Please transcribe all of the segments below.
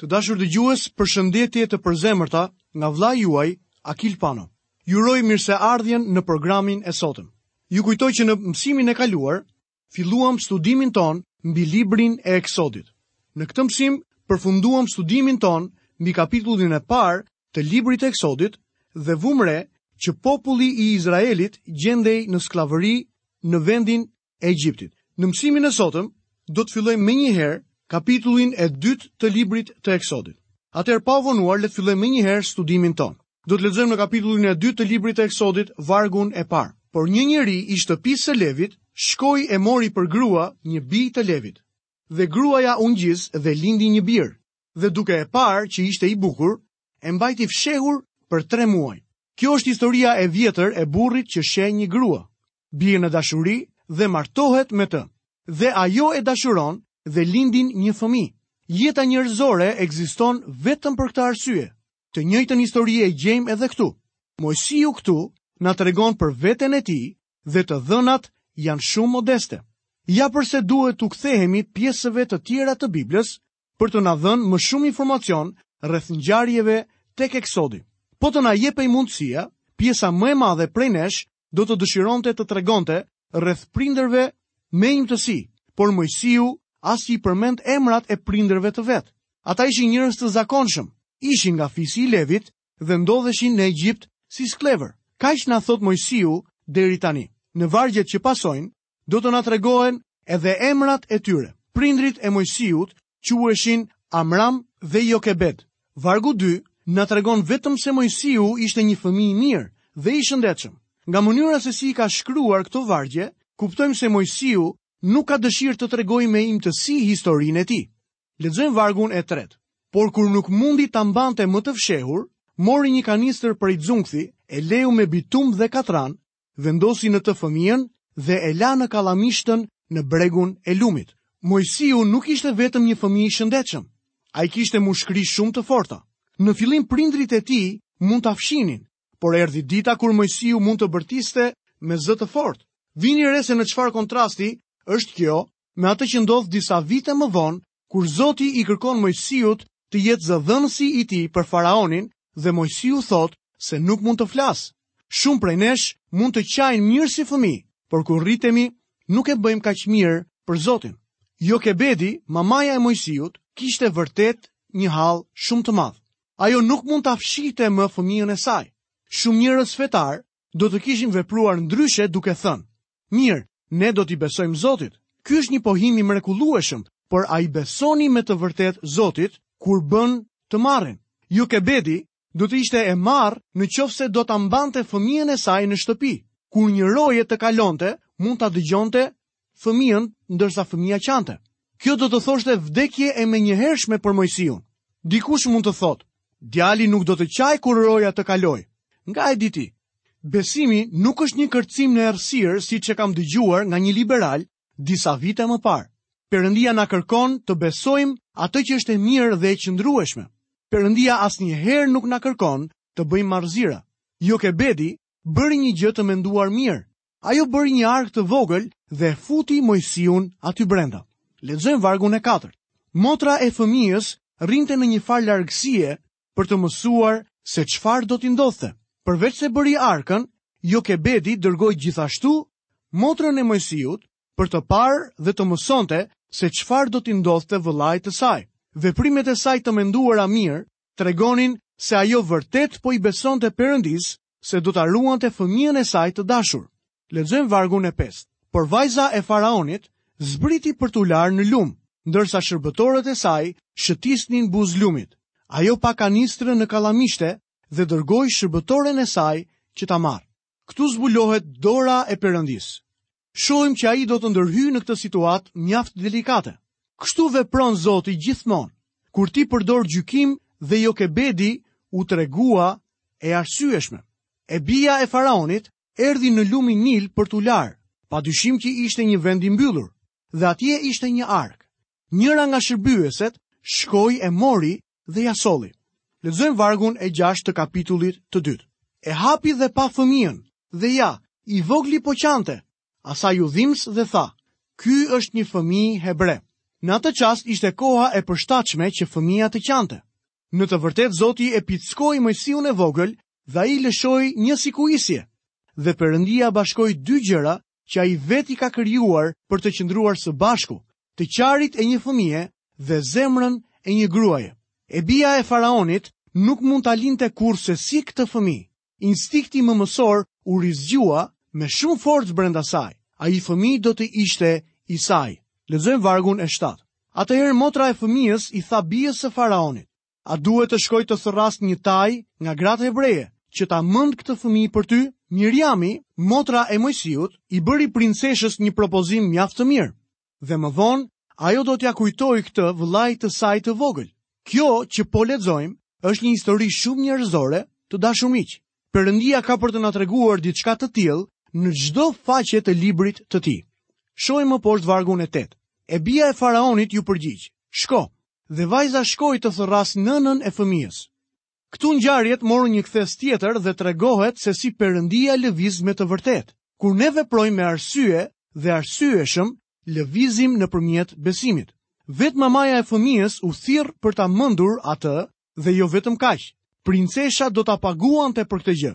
Të dashur dëgjues, përshëndetje të përzemërta nga vëllai juaj Akil Pano. Ju uroj mirëseardhjen në programin e sotëm. Ju kujtoj që në mësimin e kaluar filluam studimin tonë mbi librin e Eksodit. Në këtë mësim përfunduam studimin tonë mbi kapitullin e parë të librit të Eksodit dhe vumë re që populli i Izraelit gjendej në skllavëri në vendin e Egjiptit. Në mësimin e sotëm, do të fillojmë menjëherë kapitullin e dytë të librit të Eksodit. Atëherë pa u vonuar le të fillojmë menjëherë studimin tonë. Do të lexojmë në kapitullin e dytë të librit të Eksodit, vargun e parë. Por një njeri i shtëpisë së Levit shkoi e mori për grua një bijë të Levit. Dhe gruaja u ngjiz dhe lindi një bir. Dhe duke e parë që ishte i bukur, E mbajti fshehur për tre muaj. Kjo është historia e vjetër e burrit që sheh një grua, bie në dashuri dhe martohet me të. Dhe ajo e dashuron dhe lindin një fëmijë. Jeta njerëzore ekziston vetëm për këtë arsye. Të njëjtën histori e gjejmë edhe këtu. Moisiu këtu na tregon për veten e tij dhe të dhënat janë shumë modeste. Ja përse duhet t'u kthehemi pjesëve të tjera të Biblës për të na dhënë më shumë informacion rreth ngjarjeve tek Eksodi. Po të na jepej mundësia, pjesa më e madhe prej nesh do të dëshironte të tregonte rreth prindërve me imtësi, por Moisiu as që i përmend emrat e prindërve të vet. Ata ishin njerëz të zakonshëm, ishin nga fisi i Levit dhe ndodheshin në Egjipt si skllevër. Kaq na thotë Moisiu deri tani. Në vargjet që pasojnë, do të na tregohen edhe emrat e tyre. Prindërit e Moisiut quheshin Amram dhe Jokebed. Vargu 2 na tregon vetëm se Moisiu ishte një fëmijë i mirë dhe i shëndetshëm. Nga mënyra se si i ka shkruar këto vargje, kuptojmë se Moisiu nuk ka dëshirë të tregojë me imtësi historinë e tij. Lexojmë vargun e tretë. Por kur nuk mundi ta mbante më të fshehur, mori një kanistër prej xunkthi, e leu me bitum dhe katran, vendosi në të fëmijën dhe e la në kallamishtën në bregun e lumit. Moisiu nuk ishte vetëm një fëmijë i shëndetshëm. Ai kishte mushkëri shumë të forta. Në fillim prindërit e tij mund ta fshihnin, por erdhi dita kur Moisiu mund të bërtiste me zë të fortë. Vini re se në çfarë kontrasti është kjo me atë që ndodh disa vite më vonë Kur Zoti i kërkon Moisiut të jetë zëdhënësi i tij për faraonin dhe Moisiu thotë se nuk mund të flasë, shumë prej nesh mund të qajnë mirë si fëmijë, por kur rritemi nuk e bëjmë kaq mirë për Zotin. Jokebedi, mamaja e Moisiut, kishte vërtet një hall shumë të madh. Ajo nuk mund ta fshihte më fëmijën e saj. Shumë njerëz fetarë do të kishin vepruar ndryshe duke thënë, mirë, ne do t'i besojmë Zotit. Ky është një pohim i mrekullueshëm, por a i besoni me të vërtetë Zotit kur bën të marrin? Jokebedi do të ishte e marrë në qoftë se do ta mbante fëmijën e saj në shtëpi. Kur një roje të kalonte, mund ta dëgjonte fëmijën ndërsa fëmija qante. Kjo do të thoshte vdekje e menjëhershme për Moisiun. Dikush mund të thotë, djali nuk do të qajë kur roja të kalojë. Nga e di ti, besimi nuk është një kërcim në errësirë siç e kam dëgjuar nga një liberal disa vite më parë. Perëndia na kërkon të besojmë atë që është e mirë dhe e qëndrueshme. Perëndia asnjëherë nuk na kërkon të bëjmë marrëzira. Jokebedi bëri një gjë të menduar mirë. Ajo bëri një arkë të vogël dhe e futi Moisiun aty brenda. Lexojmë vargun e katërt. Motra e fëmijës rrinte në njëfarë largësie për të mësuar se çfarë do t'i ndodhte. Përveç se bëri arkën, Jokebedi dërgoi gjithashtu motrën e Moisiut për të parë dhe të mësonte se çfarë do t'i ndodhte vëllait të saj. Veprimet e saj të menduara mirë tregonin se ajo vërtet po i besonte Perëndisë Se do ta ruante fëmijën e saj të dashur. Lexojmë vargun e pestë. Por vajza e faraonit zbriti për t'u larë në lumë, ndërsa shërbëtoret e saj shëtisnin buzë lumit. Ajo pa kanistrën në kallamishte dhe dërgoi shërbëtoren e saj që ta marrë. Këtu zbulohet dora e Perëndisë. Shohim që ai do të ndërhyjë në këtë situatë mjaft delikate. Kështu vepron Zoti gjithmonë. Kur ti përdor gjykim dhe Jokebedi u tregua e arsyeshme. E bija e faraonit erdhi në lumin Nil për t'u larë. Pa dyshim që ishte një vend i mbyllur dhe atje ishte një arkë. Njëra nga shërbyeset shkoi e mori dhe ia solli. Lexojmë vargun e 6 të kapitullit të dytë. E hapi dhe pa fëmijën, dhe ja, i vogli po qante, asaj iu dhimbs dhe tha, ky është një fëmijë hebre. Në atë çast ishte koha e përshtatshme që fëmija të qante. Në të vërtetë Zoti e pickoi Moisiun e vogël dhe ai lëshoi një si kuisje. Dhe Perëndia bashkoi dy gjëra që ai vetë i ka krijuar për të qëndruar së bashku, të qarit e një fëmije dhe zemrën e një gruaje. E bija e faraonit nuk mund ta linte kurrsesi këtë fëmijë. Instikti mëmësor u rizgjua me shumë forcë brenda saj. Ai fëmijë do të ishte i saj. Lexojmë vargun e shtatë. Atëherë motra e fëmijës i tha bijës së faraonit, A duhet të shkoj të thërras një tajë nga gratë hebreje që ta mëndë këtë fëmijë për ty? Miriami, motra e Moisiut, i bëri princeshës një propozim mjaft të mirë. Dhe më vonë, ajo do t'ia kujtojë këtë vëllait të saj të vogël. Kjo që po lexojmë është një histori shumë njerëzore të dashur miq. Perëndia ka për të na treguar diçka të tillë në çdo faqe të librit të tij. Shohim më poshtë vargun e 8. E bija e faraonit iu përgjigj: "Shko." Dhe vajza shkoi të thërrasë nënën e fëmijës. Këtu ngjarjet morën një kthesë tjetër dhe tregohet se si Perëndia lëviz me të vërtetë. Kur ne veprojmë me arsye dhe arsyeshëm, lëvizim nëpërmjet besimit. Vetë mamaja e fëmijës u thirr për ta mëndur atë Dhe jo vetëm kaq, princesha do ta paguante për këtë gjë.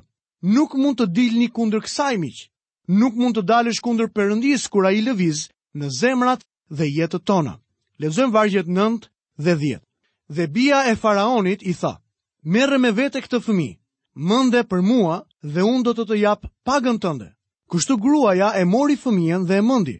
Nuk mund të dilni kundër kësaj miq. Nuk mund të dalësh kundër Perëndisë kur ai lëviz në zemrat dhe jetët tona. Lexojmë vargjet 9 dhe 10. Dhe bija e faraonit i tha: Merre me vete këtë fëmijë, mënde për mua dhe unë do të të jap pagën tënde. Kështu gruaja e mori fëmijën dhe e mëndi.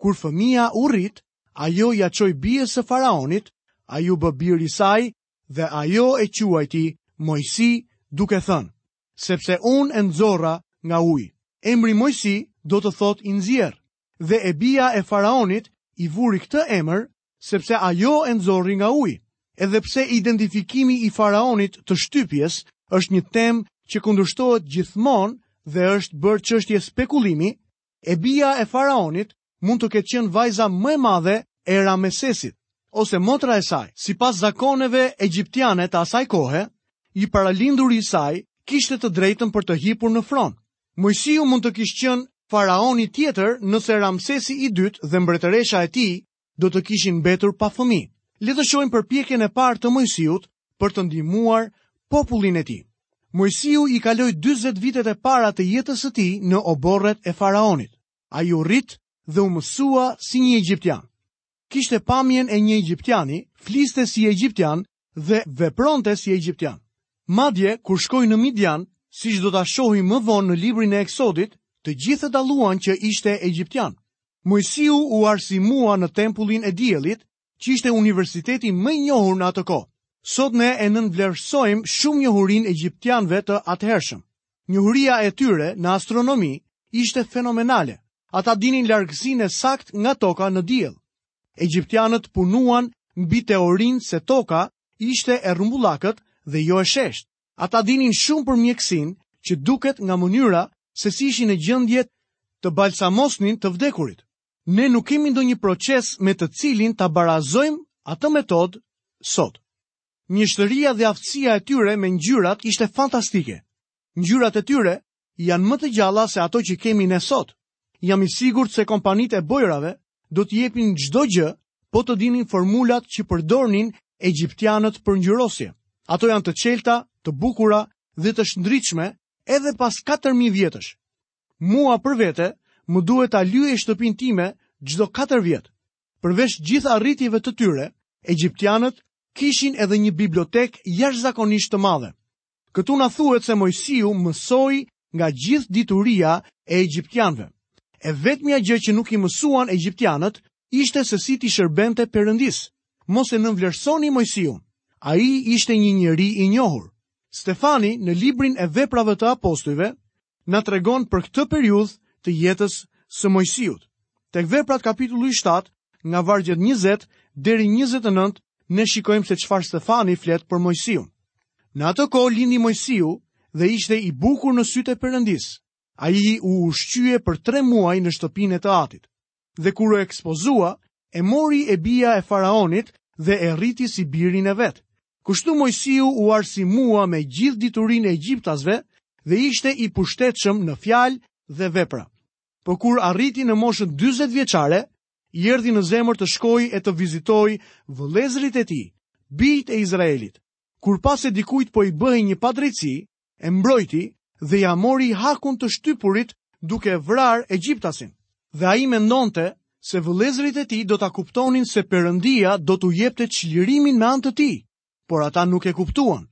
Kur fëmija u rrit, ajo ia çoi bijës së faraonit, ai u bë biri i saj dhe ajo e quajti Moisi duke thënë, sepse unë e nxora nga uji. Emri Moisi do të thotë i nxjerrë, dhe e bija e faraonit i vuri këtë emër, sepse ajo e nxori nga uji. Edhe pse identifikimi i faraonit të shtypjes është një temë që kundërshtohet gjithmonë dhe është bërë çështje spekulimi, E bija e Faraonit mund të ketë qenë vajza më e madhe e Ramesesit, ose motra e saj. Sipas zakoneve egjiptiane të asaj kohe, i paralinduri i saj kishte të drejtën për të hipur në fron. Moisiu mund të kish qenë faraoni tjetër nëse Ramsesi i dytë dhe mbretëresha e tij do të kishin mbetur pa fëmijë. Le të shohim përpjekjen e parë të Moisiut për të ndihmuar popullin e tij. Moisiu i kaloi 40 vitet e para të jetës së tij në oborret e faraonit. Ai u rrit dhe u mësua si një egjiptian. Kishte pamjen e një egjiptiani, fliste si egjiptian dhe vepronte si egjiptian. Madje, kur shkoi në Midian, siç do ta shohim më vonë në librin e Eksodit, të gjithë e dalluan që ishte egjiptian. Moisiu u arsimua në tempullin e diellit, që ishte universiteti më i njohur në atë kohë. Sot ne e nënvlerësojmë shumë njohurinë e egjiptianëve të atëhershëm. Njohuria e tyre në astronomi ishte fenomenale. Ata dinin largësinë e saktë nga toka në diell. Egjiptianët punuan mbi teorinë se toka ishte e rrumbullakët dhe jo e sheshtë. Ata dinin shumë për mjekësinë, që duket nga mënyra se si ishin në gjendje të balsamosnin të vdekurit. Ne nuk kemi ndonjë proces me të cilin ta barazojmë atë metodë sot. Mjeshtëria dhe aftësia e tyre me ngjyrat ishte fantastike. Ngjyrat e tyre janë më të gjalla se ato që kemi ne sot. Jam i sigurt se kompanitë e bojërave do të jepnin çdo gjë po të dinin formulat që përdornin egjiptianët për ngjyrosje. Ato janë të çelta, të bukura dhe të shndritshme edhe pas 4000 vjetësh. Mua për vete, më duhet ta lyej shtëpinë time çdo 4 vjet. Përveç gjithë arritjeve të tyre, egjiptianët kishin edhe një bibliotekë jashtëzakonisht të madhe. Këtu na thuhet se Moisiu mësoi nga gjithë dituria e egjiptianëve. E vetmja gjë që nuk i mësuan egjiptianët ishte se si t'i shërbente Perëndisë. Mos e nënvlerësoni Moisiun. Ai ishte një njeri i njohur. Stefani në librin e Veprave të Apostujve na tregon për këtë periudhë të jetës së Mojsiut. Tek Veprat kapitulli 7, nga vargjet 20 deri 29, ne shikojmë se çfarë Stefani flet për Mojsiun. Në atë kohë lindi Mojsiu dhe ishte i bukur në sytë e Perëndisë. Ai u ushqye për tre muaj në shtëpinë e të atit. dhe kur u ekspozua, e mori e bija e faraonit dhe e rriti si birin e vet. Kështu Mojsiu u arsimua me gjithë diturinë e egjiptasve dhe ishte i pushtetshëm në fjalë dhe vepra. Por kur arriti në moshën 40 vjeçare, i erdhi në zemër të shkojë e të vizitojë vëllezërit e tij, bijtë e Izraelit. Kur pa se dikujt po i bëhej një padrejtësi, e mbrojti dhe ia mori hakun të shtypurit duke vrarë egjiptasin. Dhe ai mendonte se vëllezërit e tij do ta kuptonin se Perëndia do t'u jepte çlirimin me anë të tij, por ata nuk e kuptuan.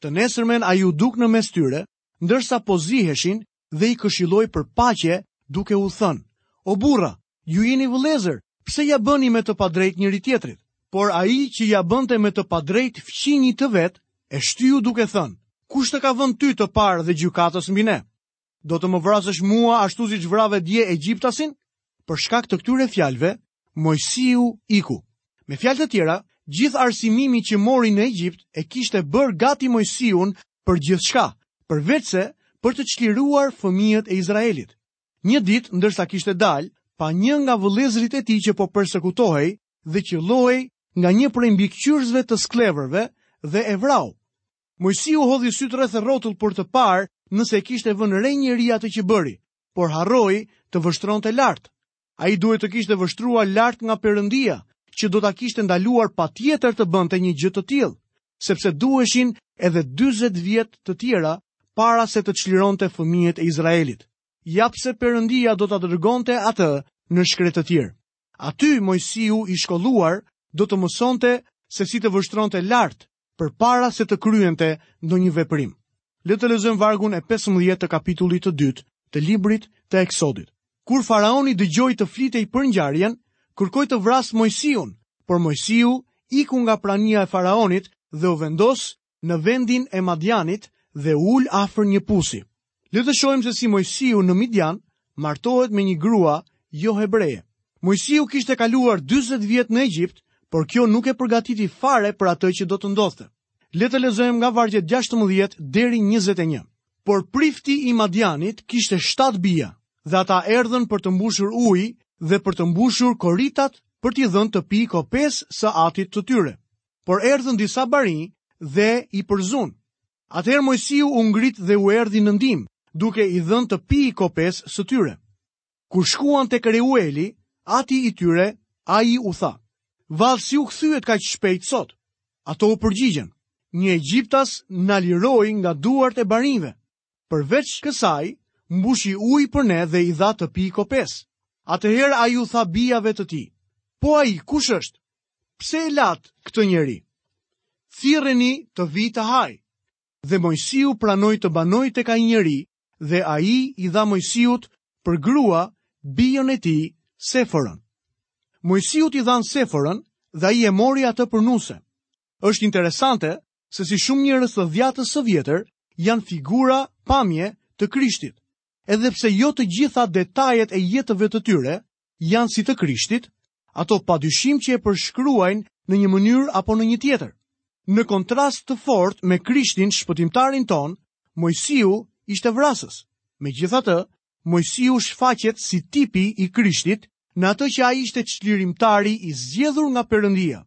Të nesërmen ai u duk në mes tyre, ndërsa po ziheshin dhe i këshilloi për paqe duke u thënë, O burra, ju jeni vëllezër, pse ia bëni me të padrejtë njëri-tjetrit? Por ai që ia bënte me të padrejtë fqinjit të vet, e shtyu duke thënë, Kush të ka vënë ty të parë dhe gjykatës mbi ne? Do të më vrasësh mua ashtu siç vrave dje egjiptasin? Për shkak të këtyre fjalëve, Moisiu iku. Me fjalë të tjera, gjithë arsimimi që mori në Egjipt e kishte bërë gati Moisiun për gjithçka, përveçse për të çliruar fëmijët e Izraelit. Një ditë, ndërsa kishte dalë, pa një nga vëllezërit e tij që po persekutohej dhe qëllohej nga një prej mbikëqyrësve të skllevërve dhe e vrau. Mojsiu hodhi sytë rreth e rrotull për të parë nëse e kishte vënë re njeri atë që bëri, por harroi të vështronte lart. Ai duhet të kishte vështruar lart nga Perëndia, që do ta kishte ndaluar patjetër të bënte një gjë të tillë, sepse duheshin edhe 40 vjet të tjera para se të çlironte fëmijët e Izraelit. Ja pse Perëndia do ta dërgonte atë në shkretëtirë. Aty Mojsiu i shkolluar do të mësonte se si të vështronte lart përpara se të kryente ndonjë veprim. Le të lexojmë vargun e 15 të kapitullit të dytë të librit të Eksodit. Kur faraoni dëgjoi të flitej për ngjarjen, kërkoi të vrasë Mojsiun, por Mojsiu iku nga prania e faraonit dhe u vendos në vendin e Madianit dhe u ul afër një pusi. Le të shohim se si Mojsiu në Midian martohet me një grua jo hebreje. Mojsiu kishte kaluar 40 vjet në Egjipt, por kjo nuk e përgatiti fare për atë që do të ndodhte. Le të lexojmë nga vargjet 16 deri 21. Por prifti i Madianit kishte 7 bija, dhe ata erdhën për të mbushur ujë dhe për të mbushur koritat për t'i dhënë të pijë kopesë së atit të tyre. Por erdhën disa barinj dhe i përzunë. Atëherë Mojsiu u ngrit dhe u erdhi në ndihmë, duke i dhënë të pijë kopesë së tyre. Kur shkuan tek Reueli, ati i tyre, ai u tha: Vallë si u kthyet kaq shpejt sot? Ato u përgjigjen: Një egjiptas na liroi nga duart e barinjve. Përveç kësaj, mbushi ujë për ne dhe i dha të pijë kopesë. Atëherë ai u tha bijave të tij: Po ai kush është? Pse e latë këtë njeri? Thirreni të vijë të hajë. Dhe Mojsiu pranoi të banojë tek ai njeri dhe ai i dha Mojsiut për grua bijën e tij Seforën. Mojsiut i dhanë Seforën dhe ai e mori atë për nuse. Është interesante se si shumë njerëz të Dhiatës së Vjetër janë figura pamje të Krishtit. Edhe pse jo të gjitha detajet e jetëve të tyre janë si të Krishtit, ato pa dyshim që e përshkruajnë në një mënyrë apo në një tjetër. Në kontrast të fortë me Krishtin shpëtimtarin tonë, Mojsiu ishte vrasës. Megjithatë, Mojsiu shfaqet si tipi i Krishtit në atë që ai ishte çlirimtari i zgjedhur nga Perëndia.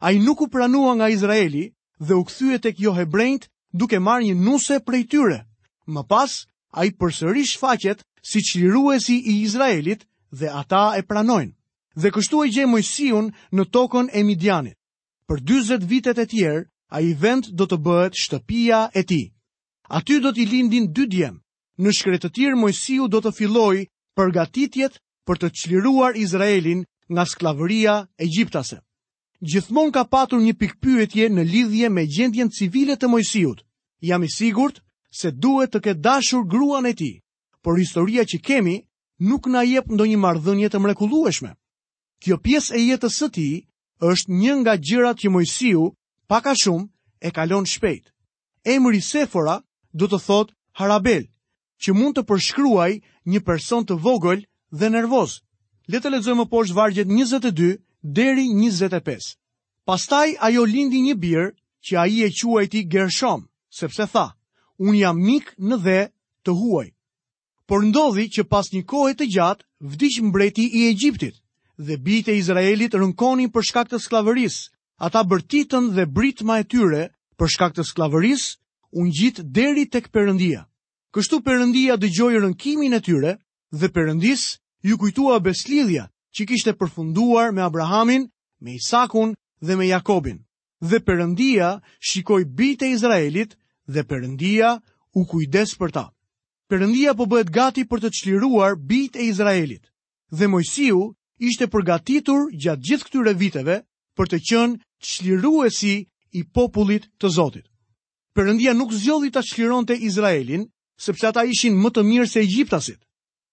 Ai nuk u pranua nga Izraeli dhe u kthye tek johebrenjtë duke marrë një nuse prej tyre. Më pas, ai përsëri shfaqet si çliruesi i Izraelit dhe ata e pranojnë. Dhe kështu e gjejmë Mojsiun në tokën e Midianit. Për 40 vitet e tjerë, ai vend do të bëhet shtëpia e tij. Aty do t'i lindin dy djem, në shkretëtirë Mojsiu do të fillojë përgatitjet për të çliruar Izraelin nga skllavëria egjiptase. Gjithmonë ka patur një pikëpyetje në lidhje me gjendjen civile të Mojsiut. Jam i sigurt se duhet të ketë dashur gruan e tij, por historia që kemi nuk na jep ndonjë marrëdhënie të mrekullueshme. Kjo pjesë e jetës së tij është një nga gjërat që Mojsiu pak a shumë e kalon shpejt. Emri Sefora do të thotë harabel, që mund të përshkruaj një person të vogël dhe nervoz. Le të lexojmë më poshtë vargjet 22 deri 25. Pastaj ajo lindi një bir që ai e quajti Gershom, sepse tha: Unë jam mik në dhe të huaj. Por ndodhi që pas një kohe të gjatë, vdiq mbreti i Egjiptit, dhe bijtë e Izraelit rënkonin për shkak të skllavërisë, ata bërtitën dhe britma e tyre për shkak të skllavërisë u ngjit deri tek Perëndia. Kështu Perëndia dëgjoi rënkimin e tyre dhe Perëndisë iu kujtua besëlidhja që kishte përfunduar me Abrahamin, me Isakun dhe me Jakobin. dhe Perëndia shikoi bijtë e Izraelit dhe Perëndia u kujdes për ta. Perëndia po bëhet gati për të çliruar bijtë e Izraelit dhe Moisiu ishte përgatitur gjatë gjithë këtyre viteve për të qenë çliruesi i popullit të Zotit. Perëndia nuk zgjodhi ta çlironte Izraelin, sepse ata ishin më të mirë se egjiptasit.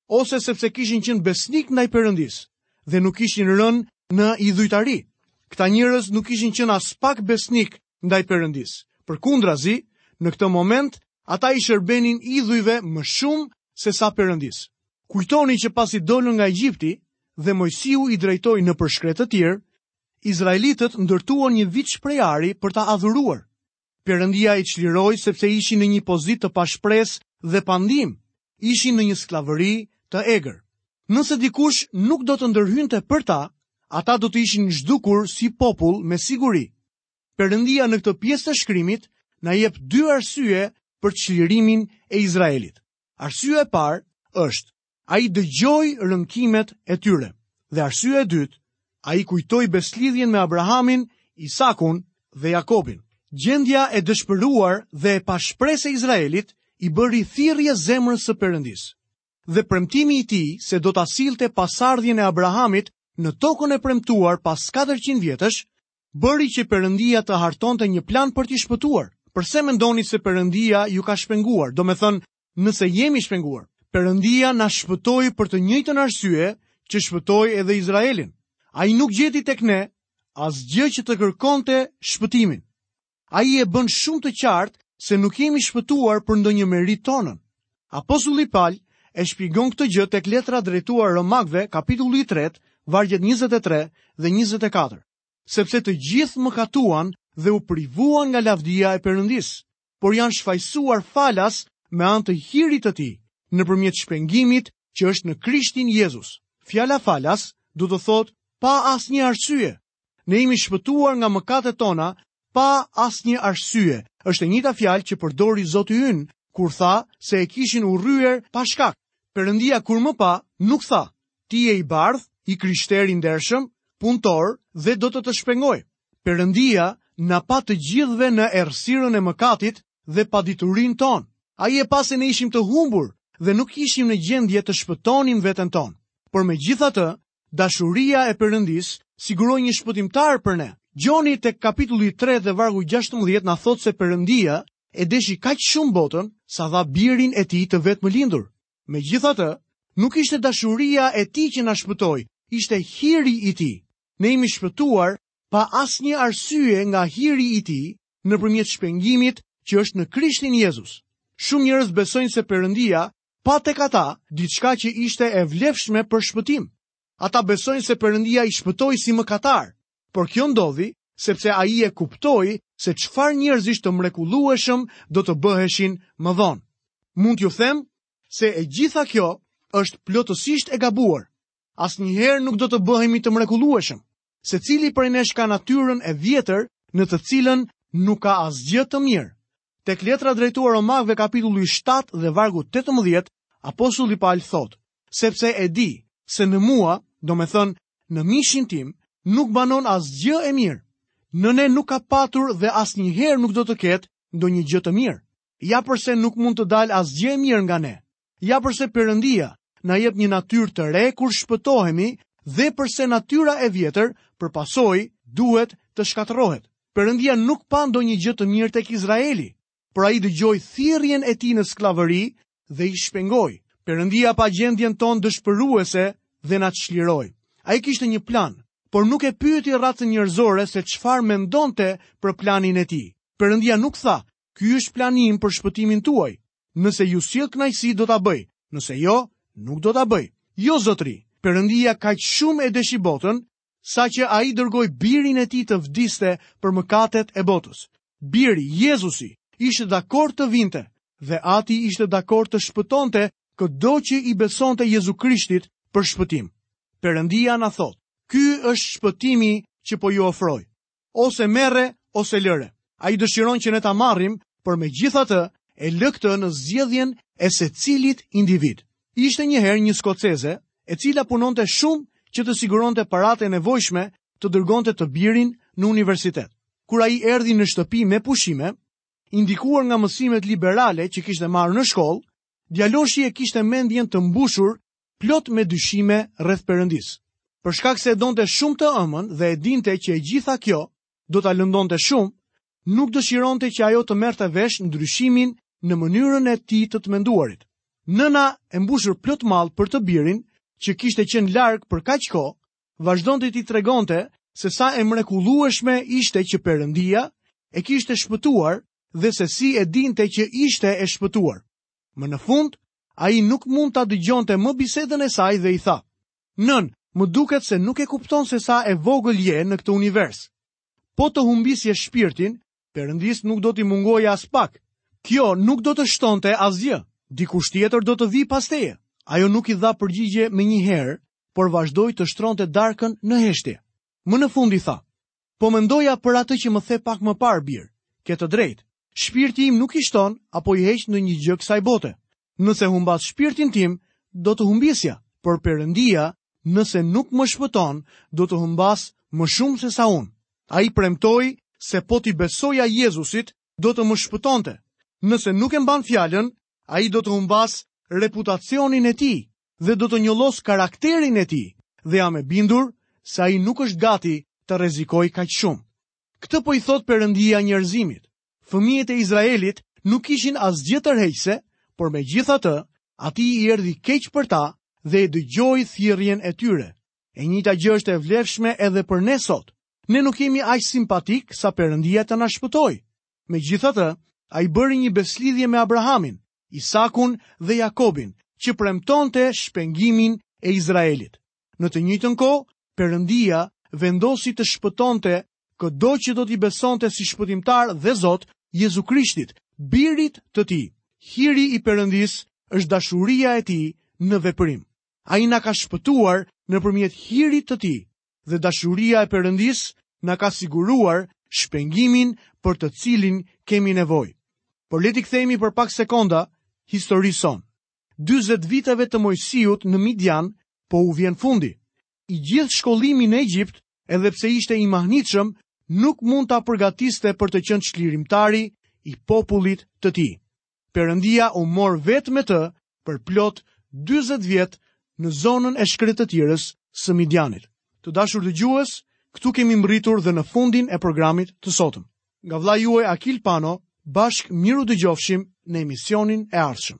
ose sepse kishin qenë besnik ndaj Perëndisë dhe nuk kishin rënë në idhujtari. Këta njerëz nuk kishin qenë aspak besnik ndaj Perëndisë. Përkundrazi, në këtë moment ata i shërbenin idhujve më shumë sesa Perëndisë. Kujtoni që pasi dolën nga Egjipti dhe Moisiu i drejtoi nëpër shkretëtirë, izraelitët ndërtuan një viç prej ari për ta adhuruar. Perëndia i çliroi sepse ishin në një pozitë të pashpresë dhe pa ndihmë, ishin në një skllavëri të egër. Nëse dikush nuk do të ndërhynte për ta, ata do të ishin zhdukur si popull me siguri. Perëndia në këtë pjesë të shkrimit na jep dy arsye për çlirimin e Izraelit. Arsyeja e parë është Ai dëgjoi rënkimet e tyre. Dhe arsyeja e dytë, ai kujtoi besëlidhjen me Abrahamin, Isakun dhe Jakobin. Gjendja e dëshpëruar dhe e pashpresë e Izraelit i bëri thirrje zemrës së Perëndisë. Dhe premtimi i tij se do ta sillte pasardhjen e Abrahamit në tokën e premtuar pas katërqind vjetësh, bëri që Perëndia të hartonte një plan për t'i shpëtuar. Përse mendoni se Perëndia ju ka shpenguar, domethënë Nëse jemi shpenguar, Perëndia na shpëtoi për të njëjtën arsye që shpëtoi edhe Izraelin. Ai nuk gjeti tek ne asgjë që të kërkonte shpëtimin. Ai e bën shumë të qartë se nuk jemi shpëtuar për ndonjë meritë tonën. Apostulli Pal e shpjegon këtë gjë tek letra drejtuar Romakëve, kapitulli 3, vargjet 23 dhe 24, sepse të gjithë mëkatuan dhe u privuan nga lavdia e Perëndisë. por janë shfajësuar falas me anë të hirit të tij, nëpërmjet shpengimit që është në Krishtin Jezus. Fjala falas do të thotë pa asnjë arsye. Ne jemi shpëtuar nga mëkatet tona pa asnjë arsye. Është e njëjta fjalë që përdori Zoti ynë kur tha se e kishin urryer pa shkak. Perëndia kur më pa nuk tha: Ti je i bardhë, i krishterë i ndershëm, punëtor dhe do të të shpengoj. Perëndia na pa të gjithëve në errësirën e mëkatit dhe paditurinë tonë. Ai e pa se ne ishim të humbur dhe nuk ishim në gjendje të shpëtonim veten tonë. Por megjithatë, dashuria e Perëndisë siguroi një shpëtimtar për ne. Gjoni tek kapitulli i tretë dhe vargu 16 na thotë se Perëndia e deshi kaq shumë botën sa dha birin e tij të vetëmlindur. Megjithatë, nuk ishte dashuria e tij që na shpëtoi, ishte hiri i tij. Ne jemi shpëtuar pa asnjë arsye nga hiri i tij nëpërmjet shpengimit që është në Krishtin Jezus. Shumë njerëz besojnë se Perëndia pa tek ata diçka që ishte e vlefshme për shpëtim. Ata besojnë se Perëndia i shpëtoi si mëkatarë, Por kjo ndodhi sepse ai e kuptoi se çfarë njerëzish të mrekullueshëm do të bëheshin më vonë. Mund t'ju them se e gjitha kjo është plotësisht e gabuar. Asnjëherë nuk do të bëhemi të mrekullueshëm. Secili prej nesh ka natyrën e vjetër në të cilën nuk ka asgjë të mirë. Tek letra drejtuar Romakëve kapitulli 7 dhe vargu 18, apostulli Pal thotë, sepse e di se në mua, domethënë në mishin tim, nuk banon asgjë e mirë. Në ne nuk ka patur dhe asnjëherë nuk do të ketë ndonjë gjë të mirë. Ja përse nuk mund të dalë asgjë e mirë nga ne. Ja përse Perëndia na jep një natyrë të re kur shpëtohemi dhe përse natyra e vjetër për pasojë duhet të shkatërrohet. Perëndia nuk pa ndonjë gjë të mirë tek Izraeli, por ai dëgjoi thirrjen e tij në skllavëri dhe i shpengoi. Perëndia pa gjendjen tonë dëshpëruese dhe na çliroi. Ai kishte një plan, por nuk e pyeti racën njerëzore se çfarë mendonte për planin e tij. Perëndia nuk tha Ky është plani im për shpëtimin tuaj. Nëse ju sjell kënaqësi do ta bëj, nëse jo, nuk do ta bëj. Jo zotëri, Perëndia kaq shumë e deshi botën, saqë ai dërgoi birin e tij të vdiste për mëkatet e botës. Biri, Jezusi, ishte dakord të vinte dhe ati ishte dakord të shpëtonte këdo që i besonte Jezu Krishtit për shpëtim. Perëndia na thotë, "Ky është shpëtimi që po ju ofroj." Ose merre, ose lëre. Ai dëshiron që ne ta marrim, por megjithatë, e lë këtë në zgjedhjen e secilit individ. Ishte njëherë një skoceze, e cila punonte shumë që të siguronte paratë e nevojshme të dërgonte të birin në universitet. Kur ai erdi në shtëpi me pushime, i ndikuar nga mësimet liberale që kishte marrë në shkollë, djaloshi e kishte mendjen të mbushur plot me dyshime rreth Perëndisë. Për shkak se e donte shumë të ëmën dhe e dinte që e gjitha kjo do ta lëndonte shumë, nuk dëshironte që ajo të merrte vesh ndryshimin në mënyrën e tij të të menduarit. Nëna, e mbushur plot mall për të birin, që kishte qenë larg për kaq kohë, vazhdonte t'i tregonte se sa e mrekullueshme ishte që Perëndia e kishte shpëtuar dhe se si e dinte që ishte e shpëtuar. Më në fund, ai nuk mund ta dëgjonte më bisedën e saj dhe i tha: "Nënë, më duket se nuk e kupton se sa e vogël je në këtë univers. Po të humbisje shpirtin, Perëndisë nuk do t'i mungoje aspak. Kjo nuk do të shtonte asgjë. Dikush tjetër do të vijë pas teje." Ajo nuk i dha përgjigje menjëherë, por vazhdoi të shtronte darkën në heshtje. Më në fund i tha, Po mendoja për atë që më the pak më parë, bir. Ke të drejtë. Shpirti im nuk i shton apo i heq ndonjë gjë kësaj bote. Nëse humbas shpirtin tim, do të humbisja, por Perëndia, nëse nuk më shpëton, do të humbasë më shumë se sa unë. Ai premtoi se po t'i besoja Jezusit, do të më shpëtonte. Nëse nuk e mban fjalën, ai do të humbasë reputacionin e tij, dhe do të njollosë karakterin e tij dhe jam e bindur se ai nuk është gati të rrezikojë kaq shumë. Këtë po i thotë Perëndia njerëzimit. Fëmijët e Izraelit nuk kishin asgjë tërheqëse, por megjithatë, Atij i erdhi keq për ta dhe e dëgjoi thirrjen e tyre. E njëjta gjë është e vlefshme edhe për ne sot. Ne nuk jemi aq simpatikë sa Perëndia të na shpëtojë. Megjithatë, ai bëri një besëlidhje me Abrahamin, Isakun dhe Jakobin, që premtonte shpengimin e Izraelit. Në të njëjtën kohë, Perëndia vendosi të shpëtonte këdo që do t'i besonte si shpëtimtar dhe Zot Jezu Krishtit, birit të tij. Hiri i Perëndisë është dashuria e tij në veprim. Ai na ka shpëtuar nëpërmjet hirit të tij. dhe dashuria e Perëndisë na ka siguruar shpengimin për të cilin kemi nevojë. Por le t'i kthehemi për pak sekonda historisë sonë. 40 viteve të Moisiut në Midian po u vjen fundi. I gjithë shkollimi në Egjipt, edhe pse ishte i mahnitshëm, nuk mund ta përgatiste për të qenë çlirimtari i popullit të tij. Perëndia u mor vetë me të për plot dyzet vjet në zonën e shkretëtirës së Midianit. Të dashur dëgjues, këtu kemi mbërritur dhe në fundin e programit të sotëm. Nga vllai juaj Akil Pano, bashkë mirudëgjofshim në emisionin e ardhshëm.